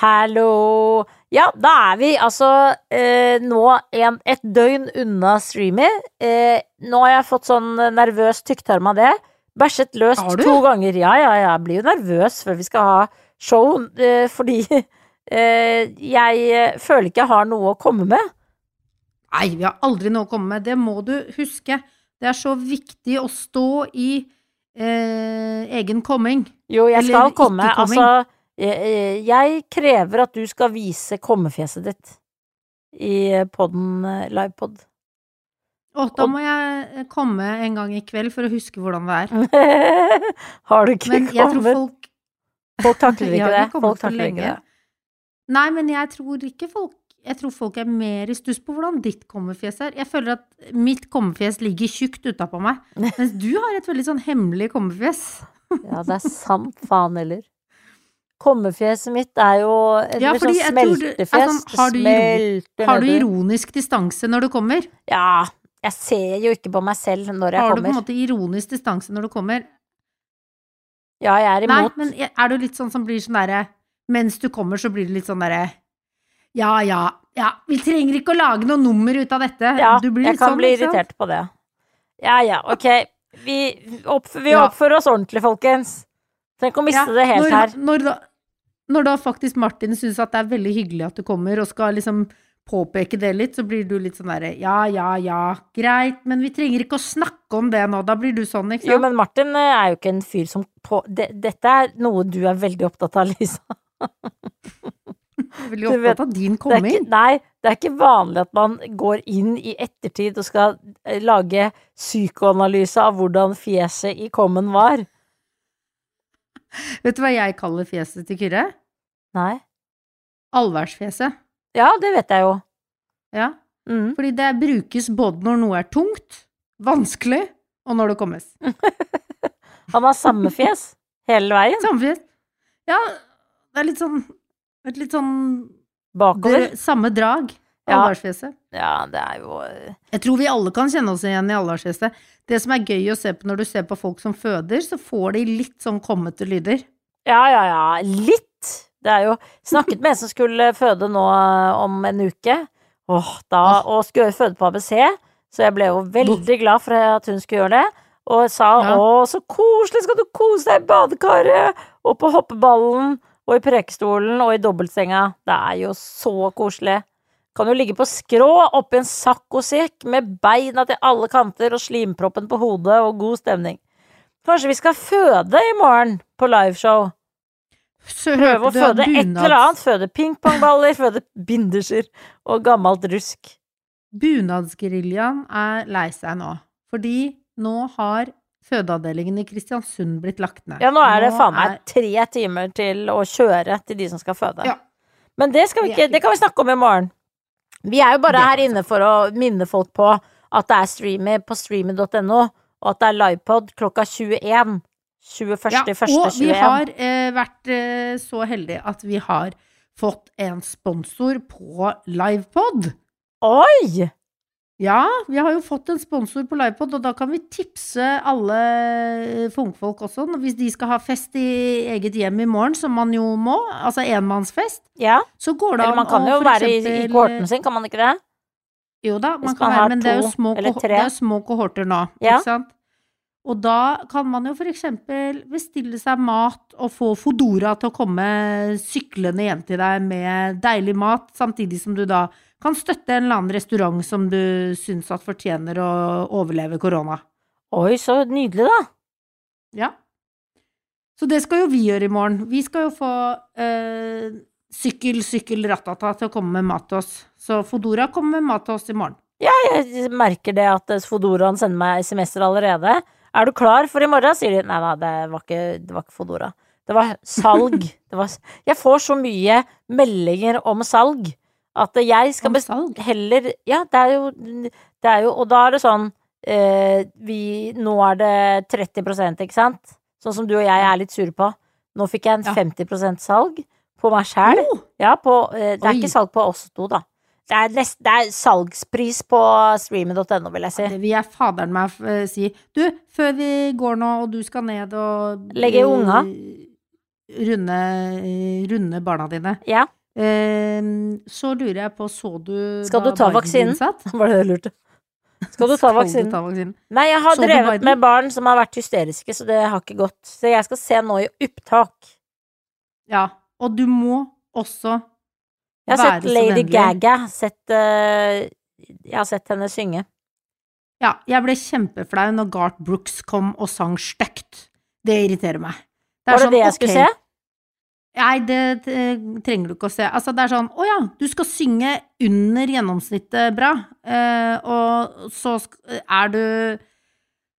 Hallo! Ja, da er vi altså eh, nå en, et døgn unna streamy. Eh, nå har jeg fått sånn nervøs tykktarm av det. Bæsjet løst to ganger. Ja, ja, ja. Jeg blir jo nervøs før vi skal ha show, eh, fordi eh, jeg eh, føler ikke jeg har noe å komme med. Nei, vi har aldri noe å komme med. Det må du huske. Det er så viktig å stå i eh, egen komming. Jo, jeg skal komme. Altså, jeg krever at du skal vise kommefjeset ditt i podden, eh, livepod. Og da må jeg eh, komme en gang i kveld for å huske hvordan det er. har du ikke Men jeg tror kommet? folk Folk takler ikke det. Folk takler ikke det. Nei, men jeg tror ikke folk Jeg tror folk er mer i stuss på hvordan ditt kommefjes er. Jeg føler at mitt kommefjes ligger tjukt utapå meg, mens du har et veldig sånn hemmelig kommefjes. Ja, det er sant faen heller. Kommefjeset mitt er jo et Ja, sånn jeg smeltefjes. sånn, har du Har du ironisk distanse når du kommer? Ja. Jeg ser jo ikke på meg selv når jeg kommer. Har du på en måte ironisk distanse når du kommer? Ja, jeg er Nei, imot. men er du litt sånn som blir sånn derre Mens du kommer, så blir det litt sånn derre Ja, ja, ja, vi trenger ikke å lage noe nummer ut av dette. Ja, du blir jeg kan sånn, bli ikke sant? irritert på det. Ja ja, ok. Vi, opp, vi Ja. oppfører oss ordentlig, folkens. Tenk å miste Ja, det helt når, her. Når da, når da faktisk Martin syns at det er veldig hyggelig at du kommer, og skal liksom påpeke det litt, så blir du litt sånn derre ja, ja, ja, greit, men vi trenger ikke å snakke om det nå. Da blir du sånn, ikke sant? Jo, men Martin eh, er jo ikke en fyr som på det, Dette er noe du er veldig opptatt av, Lisa. veldig vet, opptatt av din komming. nei, det er ikke vanlig at man går inn i ettertid og skal eh, lage psykoanalyse av hvordan fjeset i kommen var. Vet du hva jeg kaller fjeset til Kyrre? Nei. Allværsfjeset. Ja, det vet jeg jo. Ja. Mm. Fordi det brukes både når noe er tungt, vanskelig, og når det kommes. Han har samme fjes hele veien. Samme fjes. Ja, det er litt sånn Et litt sånn Bakover. dr- Samme drag. Allværsfjeset. Ja, det er jo eh, Jeg tror vi alle kan kjenne oss igjen i allværsfjeset. Det som er gøy å se på når du ser på folk som føder, så får de litt sånn kommete lyder. Ja, ja, ja. Litt. Det er jo Snakket med en som skulle føde nå eh, om en uke. Åh, da, og skulle føde på ABC, så jeg ble jo veldig glad for at hun skulle gjøre det. Og sa Ja. 'Å, så koselig, skal du kose deg i badekaret?' Og på hoppeballen, og i prekestolen, og i dobbeltsenga. Det er jo så koselig. Kan jo ligge på skrå oppi en saccosekk med beina til alle kanter og slimproppen på hodet og god stemning. Kanskje vi skal føde i morgen på liveshow? Prøve å føde et eller annet. Føde pingpongballer, føde binderser og gammelt rusk. Bunadsgeriljaen er lei seg nå. Fordi nå har fødeavdelingen i Kristiansund blitt lagt ned. Ja, nå er det Nå faen meg er- tre timer til å kjøre til de som skal føde. Ja. Men det, skal vi ikke, det kan vi snakke om i morgen. Vi er jo bare her inne for å minne folk på at det er streamer på streamer.no, og at det er livepod klokka 21. 21. Ja, og vi har eh, vært eh, så heldige at vi har fått en sponsor på Livepod. Oi! Ja, vi har jo fått en sponsor på Livepod, og da kan vi tipse alle eh, funkfolk også. Hvis de skal ha fest i eget hjem i morgen, som man jo må, altså enmannsfest, Ja. så går det an å man kan jo være i, i kohorten sin, kan man ikke det? Jo da, man Hvis kan man være, men det er jo små, det er små kohorter nå, Ja. ikke sant? Og da kan man jo for eksempel bestille seg mat og få Fodora til å komme syklende hjem til deg med deilig mat, samtidig som du da kan støtte en eller annen restaurant som du syns at fortjener å overleve korona. Oi, så nydelig, da. Ja. Så det skal jo vi gjøre i morgen. Vi skal jo få eh, sykkel, sykkel, ratata til å komme med mat til oss. Så Fodora kommer med mat til oss i morgen. Ja, Jeg merker det at Fodoraen sender meg SMS-er allerede. Er du klar for i morgen? sier de. Nei, da, det var ikke, det var ikke Fodora. Det var salg. Det var, jeg får så mye meldinger om salg at jeg skal bestemme heller Ja, det er jo, det er jo Og da er det sånn eh, vi, Nå er det 30% ikke sant? Sånn som du og jeg er litt sure på. Nå fikk jeg en Ja. 50% salg på meg sjæl. Oh! Ja, eh, det er Oi. ikke salg på oss to, da. Det er, nest, det er salgspris på streamer.no, vil jeg si. Det vil jeg faderen meg eh, si. Du, før vi går nå, og du skal ned og Legge unga? runde, runde barna dine. Ja, Eh, så lurer jeg på, så du Skal du ta vaksinen? var det det du lurte? Skal du ta Skal vaksinen? ta vaksinen? Nei, jeg har Så drevet med barn som har vært hysteriske, så det har ikke gått. Så jeg skal se nå i opptak. Ja, og du må også Jeg har sett Lady. Gaga. Sett, uh, jeg har sett henne synge. Ja, jeg ble kjempeflau når Garth Brooks kom og sang stygt. Det irriterer meg. Var det sånn, det jeg skulle se? Nei, det det, trenger du ikke å se. Altså, det er sånn, å ja, du skal synge under gjennomsnittet bra, eh, og så er du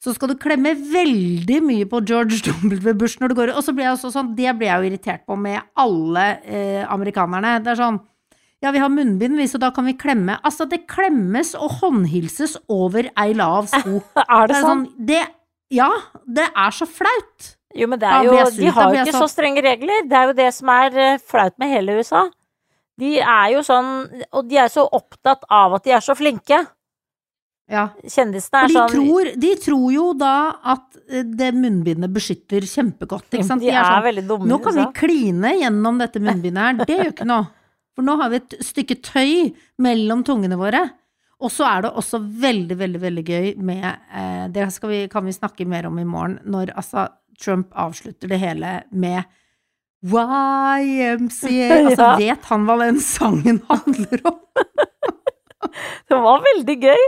så skal du klemme veldig mye på George W. Bush når du går. Og så blir jeg også sånn, det blir jeg jo irritert på med alle eh, amerikanerne. Det er sånn, ja, vi har munnbind, vi, så da kan vi klemme. Altså, det klemmes og håndhilses over ei lav sko. Er det Det er sånn? sånn, det, ja, det er så flaut. Jo, men det er jo. De har jo ikke så strenge regler. Det er jo det som er eh, flaut med hele USA. De er jo sånn Og de er så opptatt av at de er så flinke. Ja. Kjendisene er de, sånn tror, de tror jo da at eh, det munnbindet beskytter kjempegodt, ikke sant? De er sånn, veldig dumme. nå kan vi liksom. kline gjennom dette munnbindet her, det gjør ikke noe. For nå har vi et stykke tøy mellom tungene våre. Og så er det også veldig, veldig, veldig gøy med eh, Det vi, kan vi snakke mer om i morgen, når altså Trump avslutter det hele med YMCA. Altså, Ja. vet han hva den sangen handler om? Det var veldig gøy.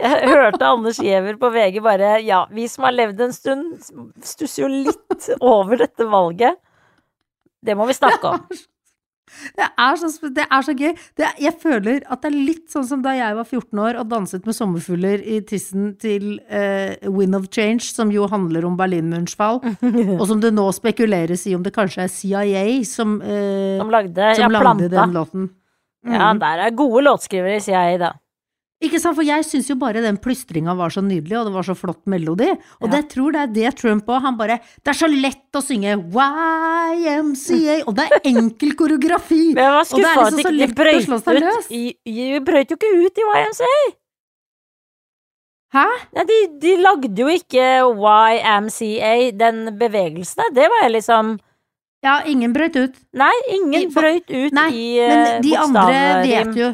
Jeg hørte Anders Giæver på VG bare Ja, vi som har levd en stund, stusser jo litt over dette valget. Det må vi snakke om. Det er så, det er så gøy. Det, er- jeg føler at det er litt sånn som da jeg var 14 år og danset med sommerfugler i tissen til uh, Wind of Change, som jo handler om Berlinmurens fall, og som det nå spekuleres i om det kanskje er CIA som, uh, Som lagde som Ja, lagde den låten. Mm. Ja, der er gode låtskrivere, i CIA, da. Ikke sant, for jeg syns jo bare den plystringa var så nydelig, og det var så flott melodi. Og Ja. det, tror det er det Trump òg. Han bare Det er så lett å synge YMCA, og det er enkel koreografi! Men jeg var skuffa liksom at så de brøyt ut i, De brøyt jo ikke ut i YMCA! Hæ? Nei, de, de lagde jo ikke YMCA, den bevegelsen. Det var jeg liksom Ja, ingen brøyt ut. Nei, ingen brøyt ut Nei, i Men eh, de andre vet jo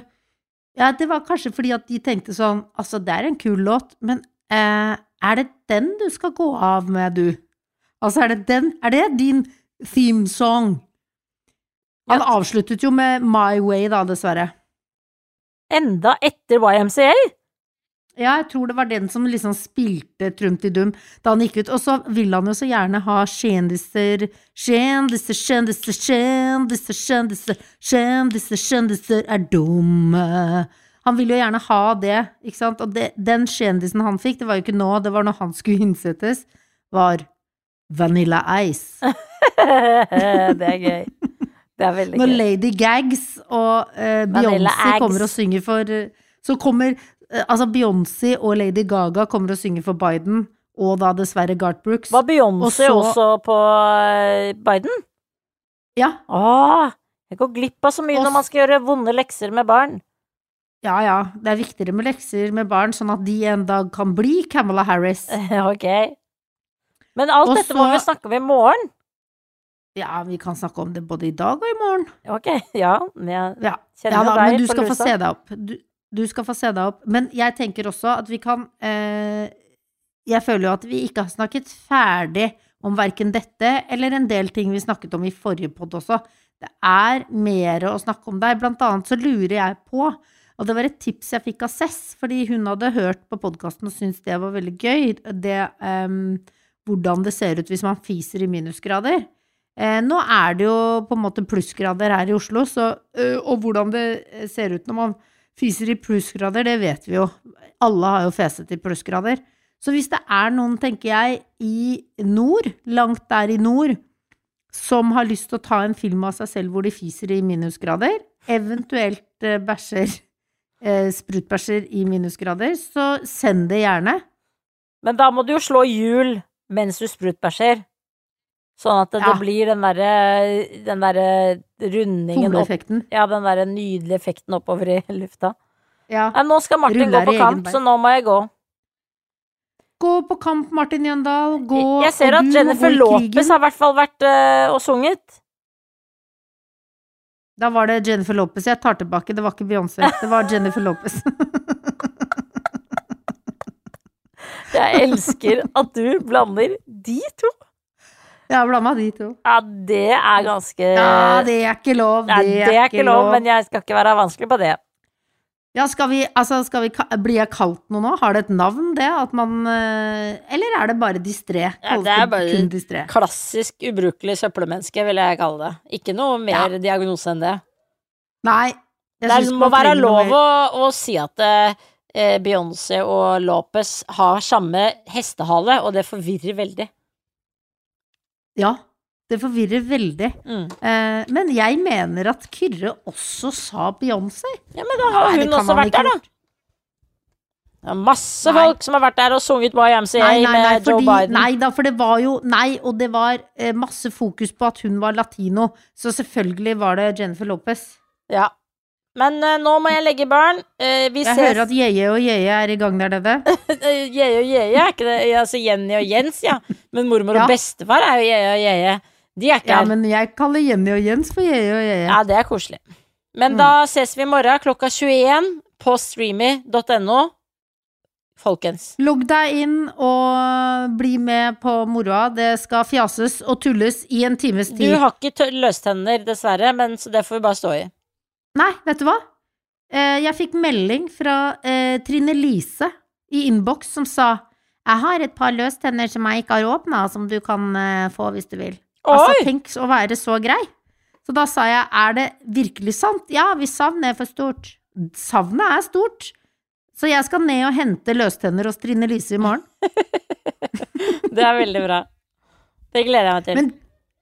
Ja, det var kanskje fordi at de tenkte sånn Altså, det er en kul låt, men eh, er det den du skal gå av med, du? Altså, er det den Er det din theme song? Han Ja. avsluttet jo med My Way, da, dessverre. Enda etter YMCA? Ja, jeg tror det var den som liksom spilte Trumtidum da han gikk ut. Og så vil han jo så gjerne ha kjendiser Kjendiser, kjendiser, kjendiser, kjendiser, kjendiser, kjendiser er dumme. Han vil jo gjerne ha det, ikke sant. Og det, den kjendisen han fikk, det var jo ikke nå, det var når han skulle innsettes, var Vanilla Ice. det er gøy. Det er veldig Når gøy. Lady Gags og uh, Beyoncé kommer og synger for uh, Så kommer Altså Beyoncé og Lady Gaga kommer og synger for Biden, og da dessverre Gart Brooks. Var Beyoncé Og så- også på eh, Biden? Ja, Åh, jeg går glipp av så mye Og når man skal gjøre vonde lekser med barn. ja, ja. Det er viktigere med lekser med barn, sånn at de en dag kan bli Camilla Harris. ok. Men alt Og dette må vi snakke om i morgen. Ja, vi kan snakke om det både i dag og i morgen. Ok, ja. Jeg Ja, kjenner ja da, deg men du skal få se deg opp. Du, du skal få se deg opp. Men jeg tenker også at vi kan eh, Jeg føler jo at vi ikke har snakket ferdig om verken dette eller en del ting vi snakket om i forrige pod også. Det er mer å snakke om der. Blant annet så lurer jeg på og det var et tips jeg fikk av Cess, fordi hun hadde hørt på podkasten og syntes det var veldig gøy. Det, ehm, hvordan det ser ut hvis man fiser i minusgrader. Eh, nå er det jo på en måte plussgrader her i Oslo, så, øh, og hvordan det eh, ser ut når man fiser i plussgrader, det vet vi jo. Alle har jo feset i plussgrader. Så hvis det er noen, tenker jeg, i nord, langt der i nord, som har lyst til å ta en film av seg selv hvor de fiser i minusgrader, eventuelt eh, bæsjer, eh, sprutbæsjer i minusgrader, så send det gjerne. Men da må du jo slå hjul mens du sprutbæsjer. Sånn at det, Ja. det blir den derre den derre rundingen opp Fugleeffekten. Ja, den derre nydelige effekten oppover i lufta. Ja. Nei, nå skal Martin Ruller gå på kamp, så nå må jeg gå. Gå på kamp, Martin Jøndal. Gå, Jeg ser at Jennifer Lopez har i hvert fall vært øh, og sunget. Da var det Jennifer Lopez. Jeg tar tilbake, det var ikke Beyoncé. Det var Jennifer Lopez. Jeg elsker at du blander de to. Jeg har blanda de to. Ja, det er ganske Ja, det er ikke lov. Nei, det er ikke lov, men jeg skal ikke være vanskelig på det. Ja, skal vi, altså, skal vi, blir jeg kalt noe nå? Har det et navn, det? At man eh, Eller er det bare distré? Ja, det er bare- distré? Klassisk ubrukelig søppelmenneske, vil jeg kalle det. Ikke noe mer diagnose enn det. Nei. Det må være lov å, å si at eh, Beyoncé og Lopez har samme hestehale, og det forvirrer veldig. Ja. Det forvirrer veldig. Mm. Eh, men jeg mener at Kyrre også sa Beyoncé. Ja, men da har Nei, hun også vært der, da. Det er masse Nei. folk som har vært der og sunget YMCA Nei, nei, nei, med Joe fordi, Biden. nei da, for det var jo Nei, og det var eh, masse fokus på at hun var latino, så selvfølgelig var det Jennifer Lopez. Ja. Men uh, nå må jeg legge barn. Uh, vi Jeg ses hører at Jeje og Jeje er i gang der nede. Jeje og Jeje er ikke det Altså Jenny og Jens, ja. Men mormor Ja. og bestefar er jo Jeje og Jeje. De er ikke Ja, her. men jeg kaller Jenny og Jens for Jeje og Jeje. Ja, det er koselig. Men Mm. da ses vi i morgen klokka 21 på streamy.no. Folkens. Logg deg inn og bli med på moroa. Det skal fjases og tulles i en times tid. Du har ikke løstenner, dessverre, men så det får vi bare stå i. Nei, vet du hva? Eh, jeg fikk melding fra eh, Trine Lise i innboks som sa jeg har et par løstenner som jeg ikke har åpna, som du kan eh, få hvis du vil. Altså, tenk å være så grei. Så da sa jeg, er det virkelig sant? Ja, hvis savnet er for stort. Savnet er stort. Så jeg skal ned og hente løstenner hos Trine Lise i morgen. Det er veldig bra. Det gleder jeg meg til. Men,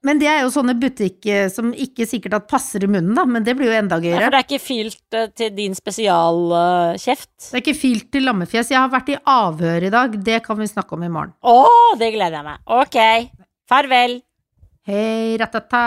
men det er jo sånne butikk eh, som ikke sikkert at passer i munnen, da, men det blir jo enda ja, gøyere. for det er ikke filt eh, til din spesialkjeft. Det er ikke filt til lammefjes. Jeg har vært i avhør i dag. Det kan vi snakke om i morgen. Å, det gleder jeg meg. Ok. Farvel. Hei, ratata.